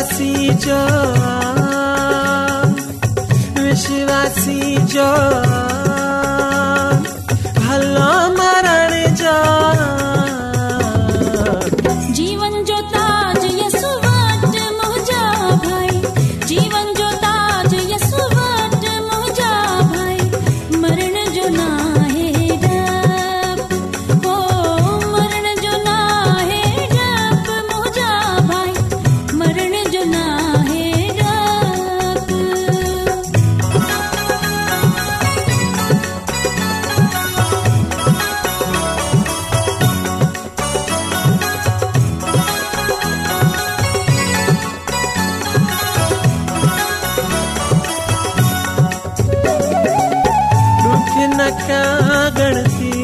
च्वसी जो भलो मरण चओ गण सी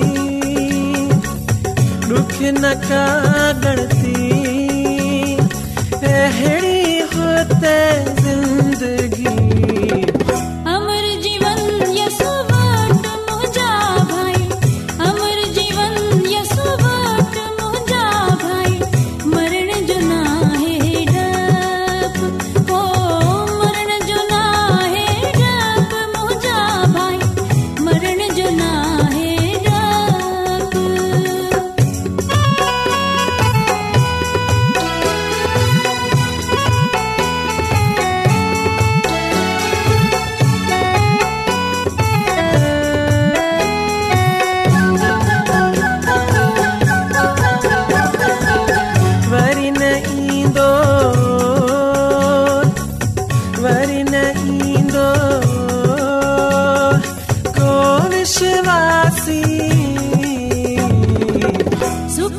ॾुख न का गण सी कहिड़ी हुत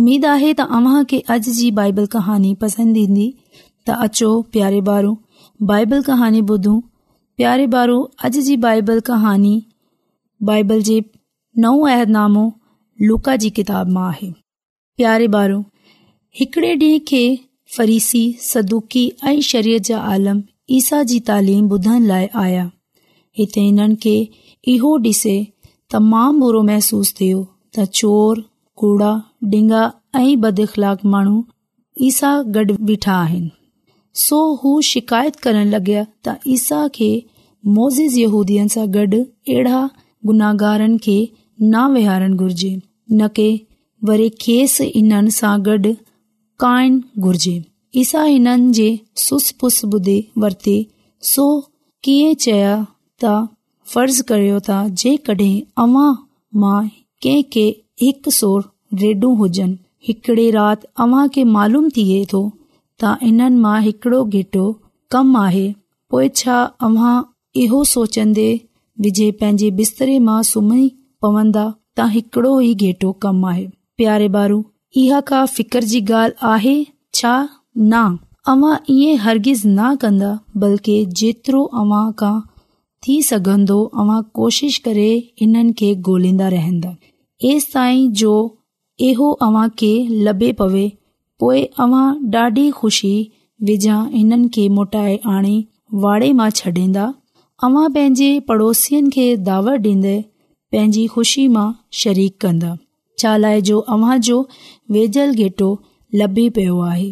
उमेदु आहे त अव्हांखे अॼु जी बाइबल कहानी पसंदि ईंदी त अचो प्यारे ॿार बाइबल कहानी ॿुधूं प्यारे ॿारो अॼु जी बाइबल कहानी बाइबल जे नओं अहदनामो लुका जी किताब मां आहे प्यारे ॿार हिकिड़े ॾींहुं खे फरीसी सदिकी ऐं शरीय जा आलम ईसा जी तालीम ॿुधण लाइ आया हिते हिननि खे इहो ॾिसे तमामु बुरो महसूस थियो त चोर कूड़ा डींगा ऐं बदख़लाक माण्हू ईसा गॾु बीठा आहिनि सो हू शिकायत करण लॻया त ईसा खे न वेहारण घुरजे गॾ कन घुर ईसा हिन जे सुस पुस बुधे वरते सो कीअं चया त फर्ज़ करियो त जेकड॒हिं अव्ह मालूम थे त इन्हनि मां हिकड़ो गेटो कम आ पो अव्ह सोचंदे बिस्तरे मां पवंदा त्यारे बारू इहा का फिकर जी ॻाल्हि आहे छा न अवां इहे हरगिज़ न कन्दा बल्के जेतिरो अव्हां खां थी सघंदो अवां कोशिश करे इन्हनि खे गोल्दा रहंदा ऐस ताईं जो इहो अव्हांखे लभे पवे पोए अव्हां ॾाढी ख़ुशी वेझा हिननि खे मोटाए आणे मां छॾेंदा अव्हां पंहिंजे पड़ोसियुनि खे दावत डीन्द पंहिंजी ख़ुशी मां शरीक कन्दा शाला जो अव्हां जो वेझल घेटो लभे पियो आहे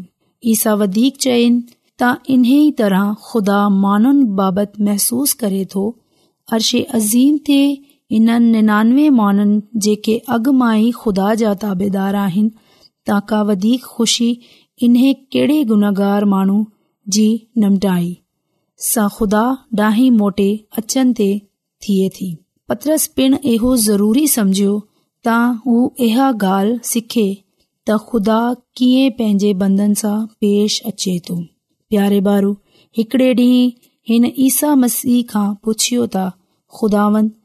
ईसा वधीक चइनि त इन्हीअ तरह खुदा मानुनि बाबति महसूस करे थो अर्शे अज़ीम थे इन्हनि निनानवे माण्हुनि जेके अॻु मां ई ख़ुदा जा ताबेदार आहिनि का वधीक खु़शी इन्हे कहिड़े गुनाहगार माण्हू जी निमटाई सां खुदा डाही मोटे अचनि ते थिए थी पिण इहो ज़रूरी समझियो त हू इहा ॻाल्हि सिखे त ख़ुदा कीअं पंहिंजे बंदन सां पेश अचे थो प्यारे बारु हिकड़े ॾींहुं हिन ईसा मसीह खां पुछियो त ख़ुदावंद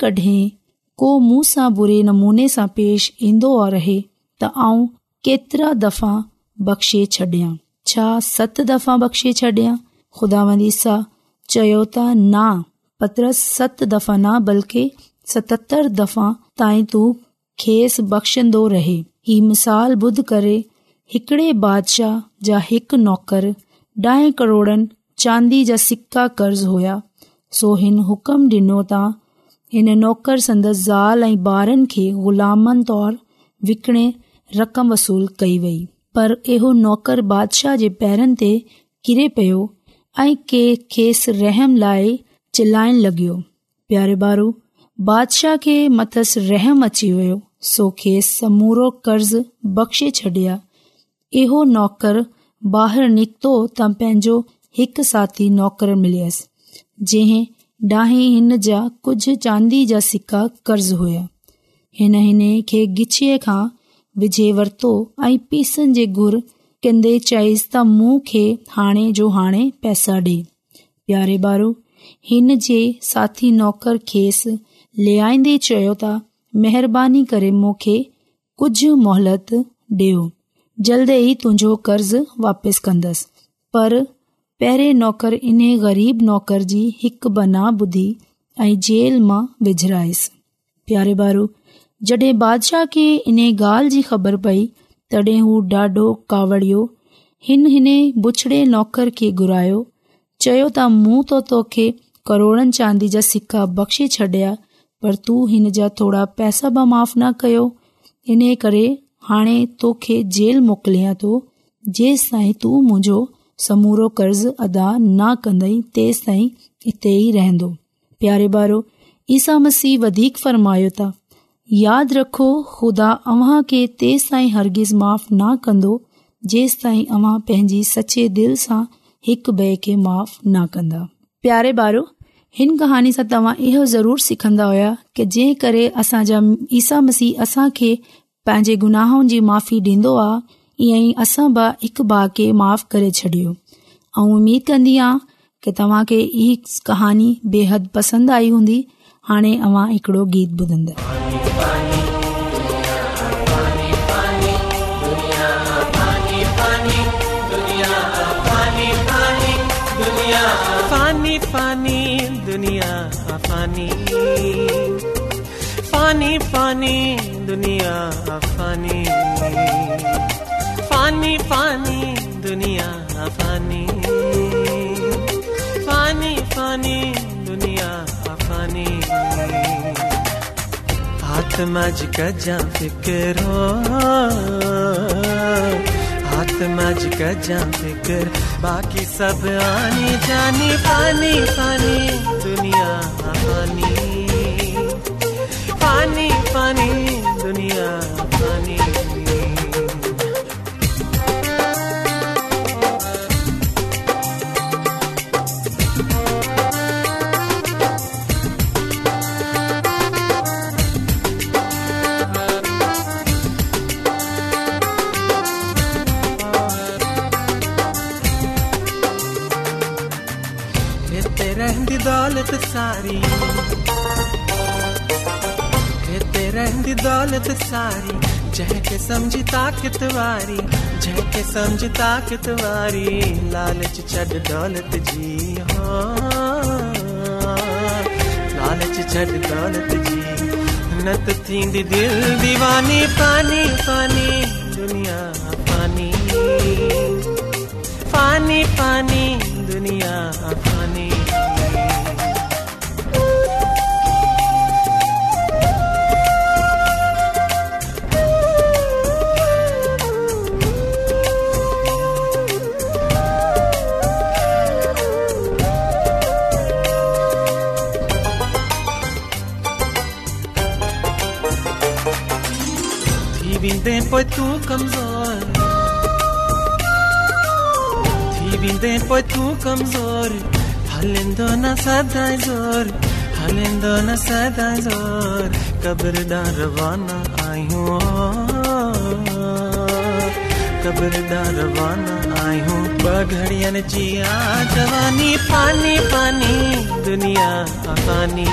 कड को मुंह सां बुरे नमूने सां पेश इन्दो रहे त आऊं केतिरा दफ़ा बख़्शे छडि॒ छा सत दफ़ा बख्शे छडि॒यां खुदा न बल्कि सतर दफ़ा ताईं तू खेस बख़्शन्दो रहे ही मिसाल बुध करे हिकड़े बा हिकु नौकर ॾह करोड़न चांदी जा सिक्का कर्ज़ हुआ सो हिन हुकम डिना हिन नौकर संदसि ज़ाल ऐं ॿारनि खे ग़ुलामन तोर विकणे रक़म वसूल कई वई पर इहो नौकर बादशाह जे पेरन ते किरे पियो ऐं के खेसि रहम लाइ चिलायन लॻि॒यो प्यारे बारु बादशाह खे मथस रहम अची वियो सो खेसि समूरो कर्ज़ बख़्शे छडि॒या इहो नौकर बकतो त पंहिंजो हिकु साथी नौकर मिलियसि जंहिं डीं हिन जा कुझ चांदी जा सिका कर्ज़ हुया हिन खे गिचीअ खां विझे वरितो ऐं पीसनि कंदे चयसि त मूं खे हाणे जो हाणे पैसा ॾे प्यारे बारो हिन जे साथी नौकर खेसि लेहईंदे चयो त महिरबानी करे मूंखे कुझु मोहलत ॾियो जल्द ई तुंहिंजो कर्ज़ वापसि कंदसि पर पहिरें नौकर इन ग़रीब नौकर जी हिकु बना ॿुधी ऐं जेल मां विझिराईसि प्यारे बारू जॾहिं बादशाह खे इन ॻाल्हि जी ख़बर पई तॾहिं हू ॾाढो कावड़ियो हिन बुछड़े नौकर खे घुरायो चयो त मूं त तोखे करोड़नि चांदी जा सिका बख़्शे छॾिया पर तूं हिन जा थोरा पैसा बि माफ़ु न कयो इन करे हाणे तोखे जेल मोकिलियां थो जेसि ताईं तूं मुंहिंजो समूरो कर्ज़ अदा न कन्दाई तेसि ताईं हिते ही रहंदो प्यारे ॿारो ईसा मसीह वधीक फरमायो था यादि रखो ख़ुदा तेस ताईं हरगिज़ माफ़ न कंदो जेंस ताईं अव्हां पंहिंजी सचे दिलि सां हिकु ॿिए खे माफ़ न कंदा प्यारे ॿारो हिन कहाणी सां तव्हां इहो ज़रूर सिखंदा हुआ की जंहिं करे असांजा ईसा मसीह असां खे पंहिंजे गुनाहनि जी माफ़ी ॾींदो आहे ईअं ई असां बि हिक भाउ खे माफ़ करे छॾियो ऐं उमीद कंदी आहियां की तव्हांखे इहा कहानी बेहद पसंदि आई हूंदी हाणे अवां हिकिड़ो गीत ॿुधंदसि पानी दुनिया पानी पानी पानीया पानी हथ मम फिकर हथ मम फिकर बाक़ी सभु आानी जानी पानी पानी दुनिया हानी पानी समझ ताकतवारी झलके समझ ताकतवारी लालच छड़ दौलत जी हाँ लालच छड़ दौलत जी नत थींदी दिल दीवानी पानी पानी दुनिया पानी पानी पानी दुनिया पर तू कमजोर थी बिंदे पर तू कमजोर हलेंदो न सदा जोर हलेंदो न सदा जोर कब्रदा रवाना आयूं कब्रदा रवाना आयूं बघड़ियन जी जवानी पानी पानी दुनिया पानी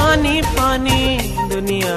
पानी पानी दुनिया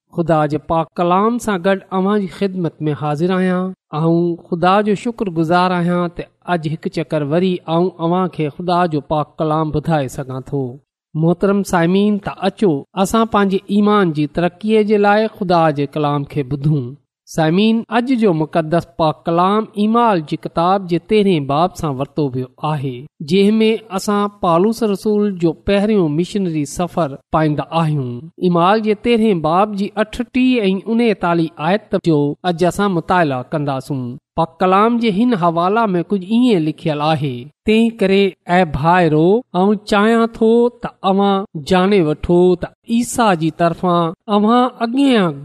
ख़ुदा जे पा कलाम सां गॾु अव्हां जी ख़िदमत में हाज़िर आहियां ऐं ख़ुदा जो शुक्रगुज़ार आहियां त अॼु हिकु चकर वरी अव्हां खे खु़दा जो पा कलाम ॿुधाए सघां थो मोहतरम साइमीन त अचो असां पंहिंजे ईमान जी तरक़ीअ जे लाइ खु़दा जे कलाम खे ॿुधूं समीन अॼु जो मुक़दस पा कलाम ईमाल जी किताब जे तेरहें बाब सां वरितो वियो आहे जंहिं में असां पालूस रसूल जो पहिरियों मिशनरी सफ़र पाईंदा आहियूं इमाल जे तेरहें बाब जी अठटीह ऐं उणेतालीह आयत जो अॼु असां मुताला कंदासूं पा कलाम जे हिन हवाला में कुझु ईअं लिखियलु आहे तंहिं करे ऐं भाइरो ऐं चाहियां थो त अव्हां जाने वठो त ईसा जी तरफ़ा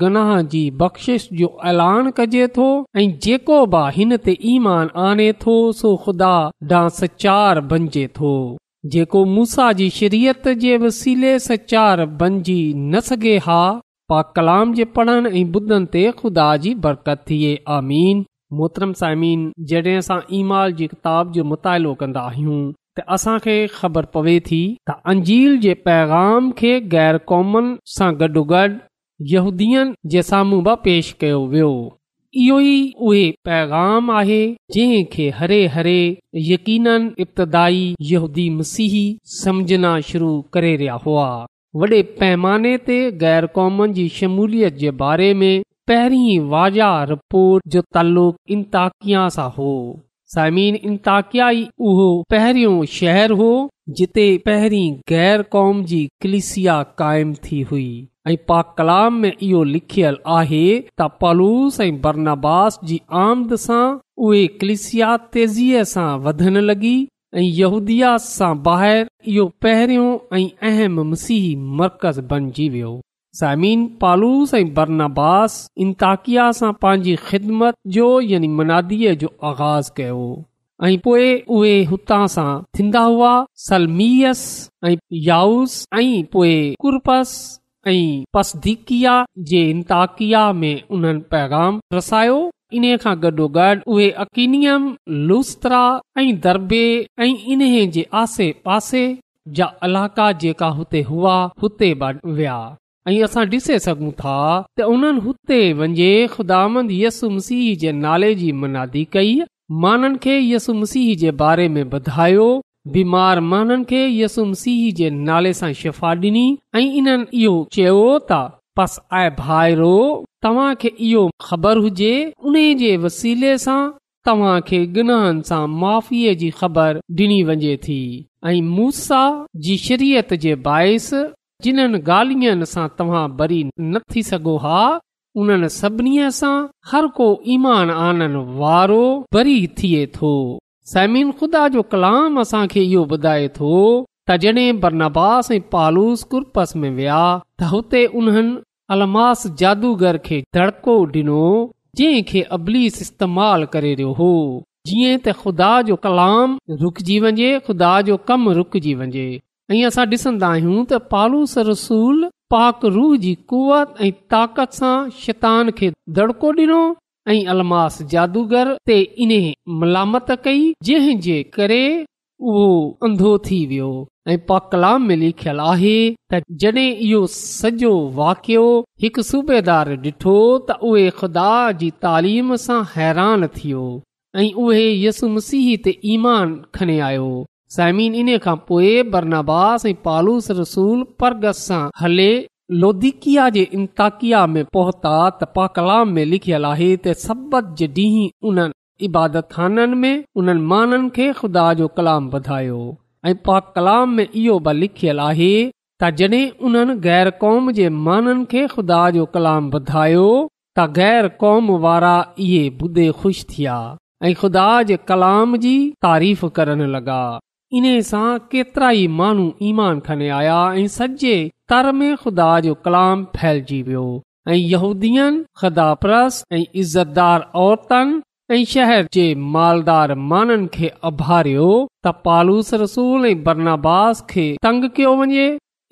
गनाह जी बख़्शिश जो ऐलान कजे थो ऐं जेको बि हिन ते ईमान आने थो सो ख़ुदा डां सचार बणिजे थो जेको मूसा जी शरीयत जे वसीले सचार बणजी न सघे हा पा कलाम जे पढ़ण ऐं ॿुधनि ते ख़ुदा जी बरकत थिए आमीन मोहतरम सामीन जड॒हिं असां ईमाल जी किताब जो मुतालो कन्दा आहियूं त असां खे ख़बर पवे थी त अंजील जे पैगाम खे ग़ैर क़ौमनि सां गॾो गॾु यहूदीअ जे साम्हूं बि पेश कयो वियो इहो ई उहे पैगाम आहे जंहिं खे हरे हरे यकीन इब्तदाई यहूदी मसीही समझना शुरू करे रहिया हुआ वॾे पैमाने ते ग़ैर क़ौमनि जी शमूलियत जे बारे में पहिरीं वाजा रिपोर्ट जो तल्लुक इंताकिया सां हो साइमीन इंताकियाई उहो पहिरियों शहरु हो जिते पहिरीं गैर क़ौम जी कलिसिया क़ाइमु थी हुई ऐं कलाम में इहो लिखियलु आहे त पलूस ऐं बर्नबास जी आमद सां उहे कलिसिया तेज़ीअ सां वधणु लगी ऐं यूदि सां ॿाहिरि इहो पहिरियों ऐं अहम मसीह मर्कज़ बणिजी वियो साइमीन पालूस ऐं बर्नबास इंताकिया सां पंहिंजी ख़िदमत जो यानी मुनादीअ जो आगाज़ कयो ऐं पोए उहे हुतां सां थींदा हुआ सलमीयस ऐं पयाउस ऐं पोए कुरपस ऐं पिया जे इंताकिया में उन्हनि पैगाम रसायो इन्हीअ खां गॾोगॾु उहे अकीनियम लुस्त्रा ऐं दरबे ऐं इन्हीअ जे आसे पासे जा इलाक़ा जेका हुते हुआ हुते बण विया ऐं असां ॾिसे सघूं था त उन्हनि हुते वञे ख़ुदा यसूम सीह जे नाले जी मनादी कई माननि खे यसु मसीह जे बारे में ॿुधायो बीमार माननि खे यसु मसीह जे नाले सां शिफ़ा ॾिनी ऐ इन्हनि इहो चयो त बसि ऐ भाइरो तव्हां खे इहो ख़बर हुजे उन जे वसीले सां तव्हां खे गनाहन सां माफ़ीअ जी ख़बर डि॒नी वञे थी ऐं मूसा जी शरीयत जे बाइस जिन्हनि गालियन सां तव्हां बरी न थी सघो हा उन्हनि सभिनी सां हर को ईमान आनन वारो बरी थिए थो समीन खुदा जो कलाम असांखे इहो ॿुधाए थो त जडे॒ बरनबास ऐं पालूस कुर्पस में विया त हुते उन्हनि अलमास जादूगर खे धड़को डि॒नो जंहिंखे अबलीस इस्तेमाल करे रहियो हो जीअं त ख़ुदा जो कलाम रुकजी वञे ख़ुदा जो कम रुकजी वञे ऐं असां ॾिसंदा आहियूं त पालूस रसूल पाक रूह जी कुवत ऐं ताक़त सां शैतान खे दड़को डि॒नो ऐं अलमास जादूगर ते इन मलामत कई करे अंधो थी वियो ऐं पाकलाम में लिखियल आहे त जड॒हिं सॼो वाकियो हिकु सूबेदार ॾिठो त उहे ख़ुदा जी तालीम सां हैरान थियो ऐं उहे यसु मसीह ते ईमान खणे आयो साइमिन इन्हीअ खां पोइ बरनास ऐं पालूस रसूल परगस सां हले लोधिकिया जे इंताकिया में पहुता त पा में लिखियल आहे त सभत जे ॾींहं उन्हनि इबादत खाननि में उन्हनि माननि खे खुदा जो कलाम वधायो ऐं पा में इहो बि लिखियल आहे त जड॒ उन्हनि गैर क़ौम जे माननि खे खुदा जो कलाम वधायो त गैर क़ौम वारा इहे बुदे ख़ुशि थिया ऐं खुदा जे कलाम जी तारीफ़ करणु लॻा इन्हे केतिरा ई माण्हू ईमान खने आया ऐं सॼे तर में खु़दा जो कलाम फैलजी वियो ऐं यहूदीअ खुदा प्रस ऐं इज़तदार औरतनि ऐं शहर जे मालदार माननि खे आभारियो त पालूस रसूल ऐं बरनास खे तंग कयो वञे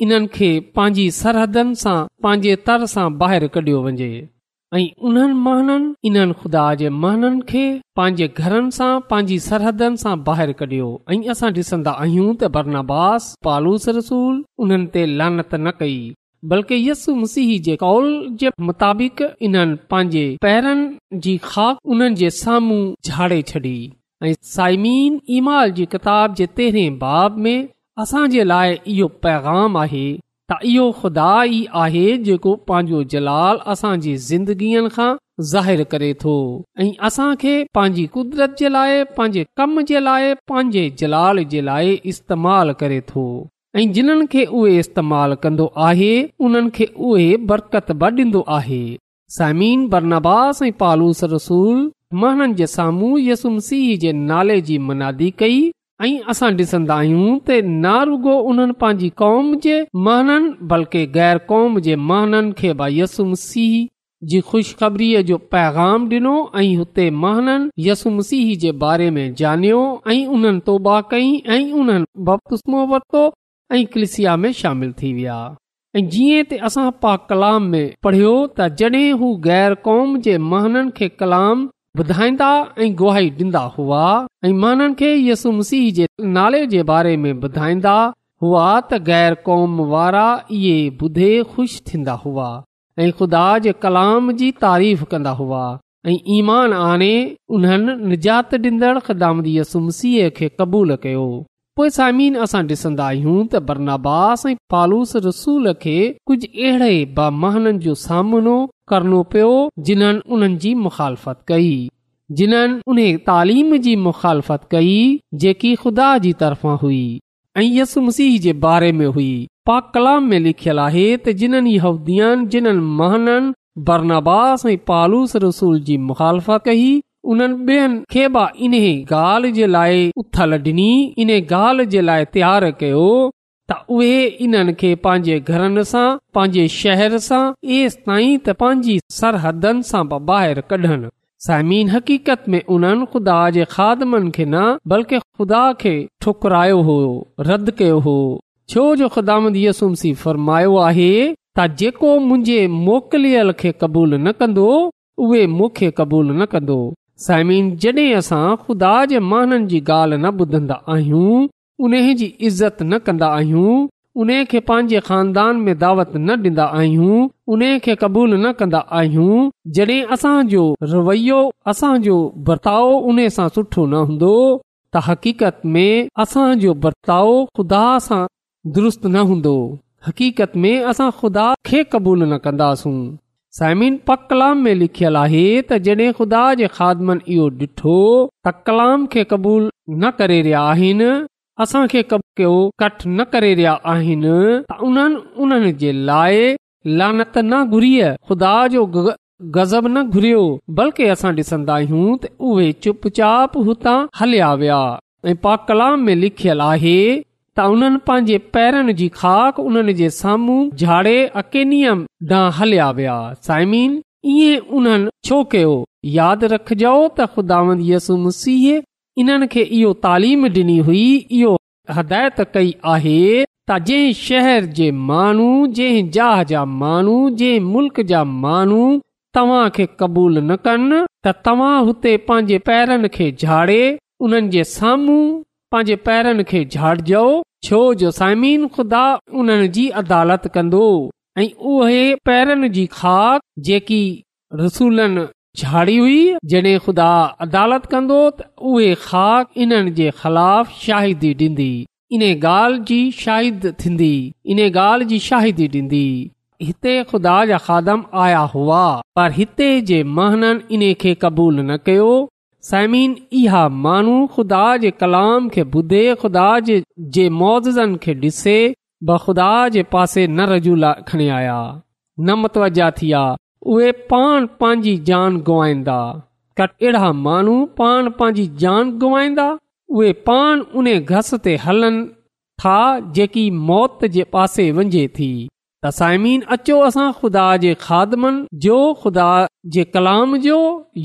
इन्हनि खे पंहिंजी सरहदनि सां पंहिंजे तर सां ॿाहिरि कडि॒यो वञे ऐं उन्हनि महननि इन्हनि खुदा जे महननि खे पंहिंजे घरनि सां पंहिंजी सरहदनि सां बाहिर कढियो ऐं असां ॾिसंदा आहियूं त बरनास पालूस रसूल उन्हनि ते लानत न कई बल्कि यसु मसीह जे कौल जे मुताबिक़ इन्हनि पांजे पैरनि जी ख़ जे साम्हूं झाड़े छॾी ऐं साइमीन ईमाल जी किताब जे तेरहें बाब में असां जे लाइ इहो पैगाम आहे त इहो खुदा ई आहे जेको पंहिंजो जलाल असांजे ज़िंदगीअ खां ज़ाहिरु करे थो ऐं असांखे पंहिंजी कुदरत जे लाइ पंहिंजे कम जे लाइ पंहिंजे जलाल जे लाइ इस्तेमालु करे थो ऐं जिन्हनि खे उहे इस्तेमालु कन्दो आहे उन्हनि खे उहे बरकत बि ॾींदो आहे समीन बरनबास ऐं पालूस रसूल महन जे साम्हूं यसुमसीह जे नाले जी मनादी कई ऐं असां ॾिसंदा आहियूं त ना उन्हनि पंहिंजी कौम जे माननि बल्कि ग़ैर क़ौम जे महाननि खे भाई यसुम सीह जी खु़शख़बरी जो पैगाम ॾिनो ऐं हुते महननि यसुम सीह जे बारे में ॼाणियो ऐं उन्हनि तौबा कई ऐं उन्हनि बपतुस्म वरितो ऐं क्लिसिया में शामिल थी विया ऐं जीअं त असां पा कलाम में पढ़ियो त जॾहिं हू ग़ैर क़ौम जे महननि खे कलाम ॿुधाईंदा ऐं गोहाई ॾींदा हुआ ऐं माननि खे यसु मसीह जे नाले जे बारे में ॿुधाईंदा हुआ त गैर कौम वारा इहे ॿुधे ख़ुशि थींदा हुआ ऐं ख़ुदा जे कलाम जी तारीफ़ कंदा हुआ ऐं ईमान आने उन्हनि निजात ॾींदड़ ख़िदामदी यसु मसीह खे क़बूल कयो पोइ सामिन असां ॾिसंदा आहियूं त बरनाबास ऐं पालूस रसूल खे कुझु अहिड़े बामहननि जो सामनो करणो पियो जिन्हनि उन्हनि जी मुखालफ़त कई जिन्हनि उन तालीम जी मुख़ालफ़त कई जेकी ख़ुदा जी तरफ़ां हुई ऐं यस मसीह जे बारे में हुई पाक कलाम में लिखियलु आहे त जिन्हनि हउदीअनि जिन्हनि महननि बरनाबास ऐं पालूस रसूल जी मुख़ालफ़त कई उन्हनि ॿियनि खे बि इन्हे ॻाल्हि जे लाइ उथल डि॒नी इन ॻाल्हि जे लाइ तयारु कयो त उहे इन्हनि खे पंहिंजे घरनि सां पंहिंजे शहर सां एसि ताईं त पंहिंजी सरहदनि सां ॿाहिरि कढनि समीन हक़ीक़त में उन्हनि खुदा जे खादमनि खे न बल्कि खुदा खे ठुकरायो हो रद्द कयो हो छो जो ख़ुदा यसुमसी फ़रमायो आहे त जेको मुंहिंजे मोकिलियल खे क़बूल न कंदो उहे मूंखे क़बूलु न कंदो साइमिन जॾहिं असां ख़ुदा जे माननि जी ॻाल्हि न ॿुधंदा आहियूं उन जी इज़त न कंदा आहियूं उन खे पंहिंजे खानदान में दावत न ॾींदा आहियूं उन खे क़बूल न कंदा आहियूं जॾहिं असांजो रवैयो असांजो बर्ताव उन सां सुठो न हूंदो त हक़ीक़त में असांजो बर्ताव खुदा सां दुरुस्त न हूंदो हकीकत में असां ख़ुदा खे क़बूल न कंदासूं लिखियल आहे तुदा ॾिठो कलाम न करे रहिया आहिनि कठ न करे रहिया आहिनि त उन्हनि उन्हनि जे लाइ लानत न घुरी ख़ुदा जो गज़ब न घुरियो बल्कि असां डि॒संदा आहियूं त उहे चाप हुतां हलिया विया ऐं पाक कलाम में लिखियल आहे त उन्हनि पंहिंजे पैरनि जी खाक उन्हनि जे साम्हूं झाड़े अकेनियम ॾांहुं हलिया विया साइमीन ईअं उन्हनि छो कयो यादि रखजो त ख़ुदा इन्हनि खे इहो तालीम डि॒नी हुई इहो हिदायत कई आहे त जंहिं शहर जे माण्हू जंहिं जहा जा माण्हू जंहिं मुल्क जा माण्हू तव्हां खे क़बूल न कनि त तव्हां हुते पंहिंजे पैरनि खे झाड़े उन्हनि जे साम्हूं पंहिंजे पैरन खे झाड़जो छो जो साइमीन खुदा उन्हनि जी अदालत कंदो ऐं उहे पैरनि जी खाक जेकी रसूलनि झाड़ी हुई जॾहिं ख़ुदा अदालत कंदो त उहे इन्हनि जे ख़िलाफ़ शाहिदी ॾीन्दी इन ॻाल्हि जी शाहिद थींदी इन गाल्हि जी शाहिदी ॾींदी हिते ख़ुदा जा खादम आया हुआ पर हिते जे महननि इन खे क़बूल न कयो सायमिन इहा माण्हू ख़ुदा जे कलाम खे ॿुधे ख़ुदा जे जे मौज़नि खे ॾिसे ब खुदा जे पासे न रजूला खणी आया न मतवजा थी विया उहे पाण पंहिंजी जान गुआईंदा अहिड़ा माण्हू पाण पंहिंजी जान गुआईंदा उहे पाण उन घस ते हलनि था जेकी मौत जे पासे वञे थी त साइमिन अचो असां ख़ुदा जे खादमनि जो ख़ुदा जे कलाम जो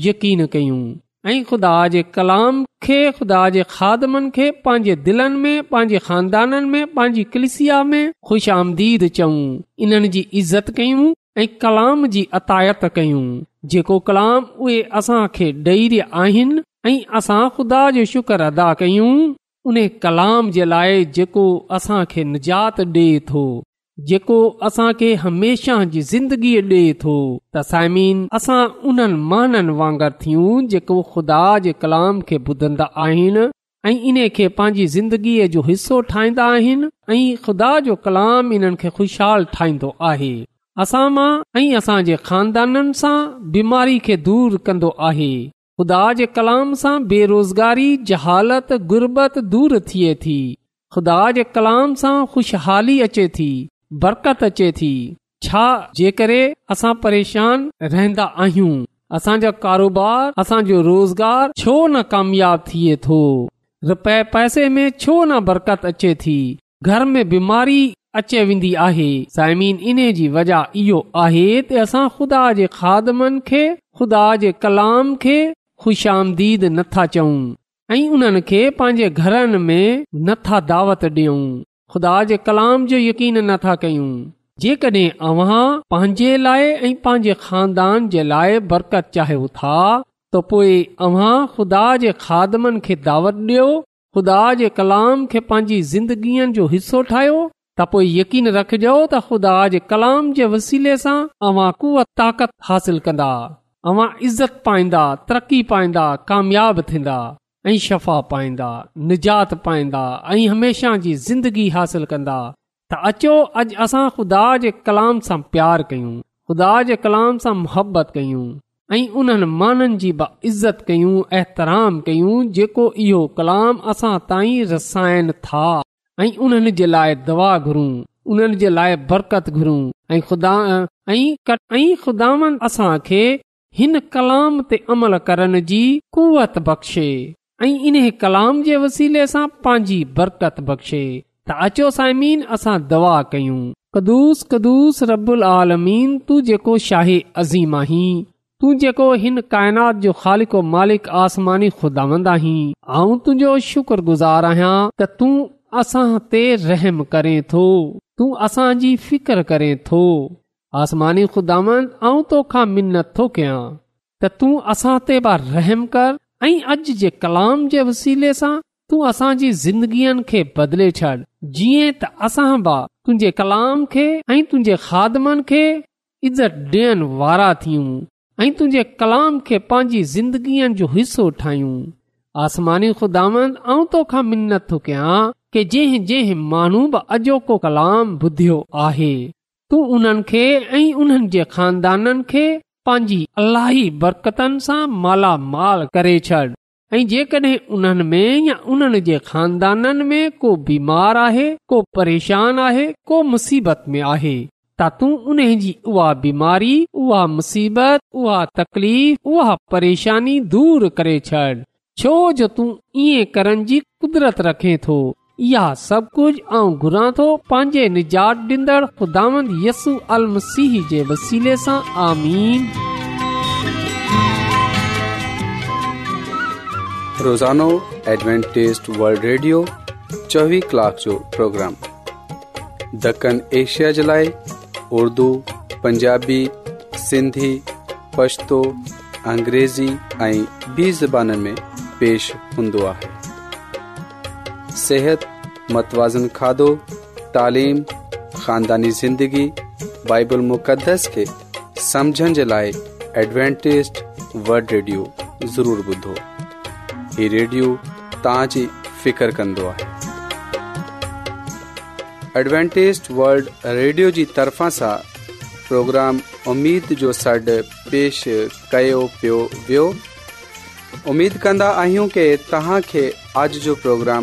यकीन कयूं ऐं ख़ुदा जे कलाम खे ख़ुदा जे खादमनि खे पंहिंजे दिलनि में पंहिंजे खानदाननि में पंहिंजी कलिसिया में ख़ुश आमदीद चऊं इन्हनि जी इज़त कयूं ऐं कलाम जी अतायत कयूं जेको कलाम उहे असां खे डैर आहिनि ऐं असां ख़ुदा जो शुक्र अदा कयूं उन कलाम जे लाइ जेको असांखे निजात ॾिए थो जेको असां खे हमेशह जी ज़िंदगीअ डि॒ए थो त साइमीन असां उन्हनि माननि वांगुरु थियूं जेको खुदा जे कलाम खे ॿुधंदा आहिनि ऐं इन खे पंहिंजी ज़िंदगीअ जो हिसो ठाहींदा आहिनि ऐं ख़ुदा जो कलाम इन्हनि खे ख़ुशहालु ठाहींदो आहे असां मां ऐं असां जे खानदाननि सां बीमारी खे दूर कंदो आहे ख़ुदा जे कलाम सां बेरोज़गारी जहालत गुरबत दूर थिए थी ख़ुदा जे कलाम सां ख़ुशहाली अचे थी बरकत अचे थी छा जे असां परेशान रहंदा आहियूं असांजा कारोबार असांजो रोज़गार छो न कामयाब थिए थो रुपए पैसे में छो न बरकत अचे थी घर में बीमारी अचे वेंदी आहे साइमीन इन जी वजह इहो आहे त असां ख़ुदा जे खादमनि खे ख़ुदा जे कलाम खे ख़ुश आम्दीद नथा चऊं ऐं उन्हनि खे पंहिंजे घरनि में नथा दावत ॾियूं ख़ुदा जे कलाम जो यकीन नथा कयूं जेकॾहिं अव्हां पंहिंजे लाइ ऐं पंहिंजे खानदान जे लाइ बरकत चाहियो था त पो अव्हां ख़ुदा जे खादमनि खे दावत ॾियो ख़ुदा जे कलाम खे पंहिंजी ज़िंदगीअ जो हिसो ठाहियो त पोइ यकीन रखजो त ख़ुदा जे कलाम जे वसीले सां अव्हां कुआ ताक़त हासिल कंदा अव्हां इज़त पाईंदा तरक़ी पाईंदा कामयाब थींदा ऐं शफ़ा पाईंदा निजात पाईंदा ऐं हमेशा जी ज़िंदगी हासिल कंदा त अचो अॼु असां खुदा जे कलाम सां प्यार कयूं ख़ुदा जे कलाम सां मुहबत कयूं ऐं उन्हनि माननि जी बि इज़त कयूं एतराम कयूं जेको इहो कलाम असां ताईं रसाइनि था ऐं उन्हनि जे लाइ दवा घुरूं उन्हनि जे लाइ बरकत घुरूं ऐं ख़ुदा ख़ुदावन असां खे हिन कलाम ते अमल करण जी कुवत बख़्शे ऐं इन्हे कलाम जे वसीले सां पंहिंजी बरकत बख़्शे त अचो साइमीन असां दवा कयूं कदुूस कदुस रबुल आलमीन तू जेको शाही अज़ीम आहीं तू जेको हिन काइनात जो ख़ालिको मालिक आसमानी खुदांद आहीं तुंहिंजो शुक्रगुज़ार आहियां त तूं असां ते रहम करें थो तूं असांजी फिकर करें थो आसमानी खुदांद आऊं तोखा मिनत थो कयां त तूं असां ते बि रहम कर ऐं अॼु जे कलाम जे वसीले सां तू असांजी ज़िंदगीअ खे बदिले छॾ जीअं त असां बि तुंहिंजे कलाम खे ऐं तुंहिंजे खादमनि खे इज़त ॾियण वारा थियूं ऐं तुंहिंजे कलाम खे पंहिंजी ज़िंदगीअ जो हिसो ठाहियूं आसमानी ख़ुदा ऐं तोखा मिनत थो कयां कि जंहिं जंहिं माण्हू बि अॼोको कलाम ॿुधियो आहे तू उन्हनि खे ऐं उन्हनि जे ख़ानदाननि खे पंहिंजी अलाही बरकतनि सां मालामाल करे छॾ ऐं जेकड॒हिं उन्हनि में या उन्हनि जे खानदाननि में को बीमार आहे को परेशान आहे को मुसीबत में आहे त तूं उन जी उहा बीमारी उहा मुसीबत उहा तकलीफ़ उहा परेशानी दूर करे छॾ छो जो तूं ईअं करण जी कुदरत रखे थो चोवीह कलाक जो प्रोग्राम दखण एशिया जे लाइ उर्दू पंजाबी सिंधी पछतो अंग्रेज़ी ऐं बि ज़बान में पेश हूंदो आहे صحت मतवाज़न खाधो तालीम ख़ानदानी ज़िंदगी बाइबल मुक़दस खे समुझण जे लाइ एडवेंटेज़ वल्ड रेडियो ज़रूरु ॿुधो हीउ रेडियो तव्हां जी फ़िकिर कंदो आहे एडवेंटेज़ वल्ड रेडियो जी तरफ़ा सां प्रोग्राम उमेद जो सॾु पेश कयो पियो वियो उमेद कन्दा आहियूं की तव्हां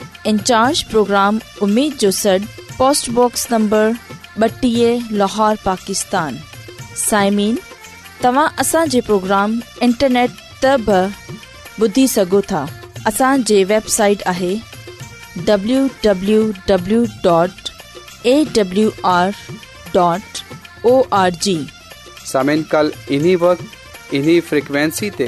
इंचार्ज प्रोग्राम उम्मीद जो सड पोस्टबॉक्स नंबर बटी लाहौर पाकिस्तान साइमिन तव्हां प्रोग्राम इंटरनेट तब बि ॿुधी सघो वेबसाइट है www.awr.org सामिन कल इन्ही वक्त इन्ही फ्रिक्वेंसी ते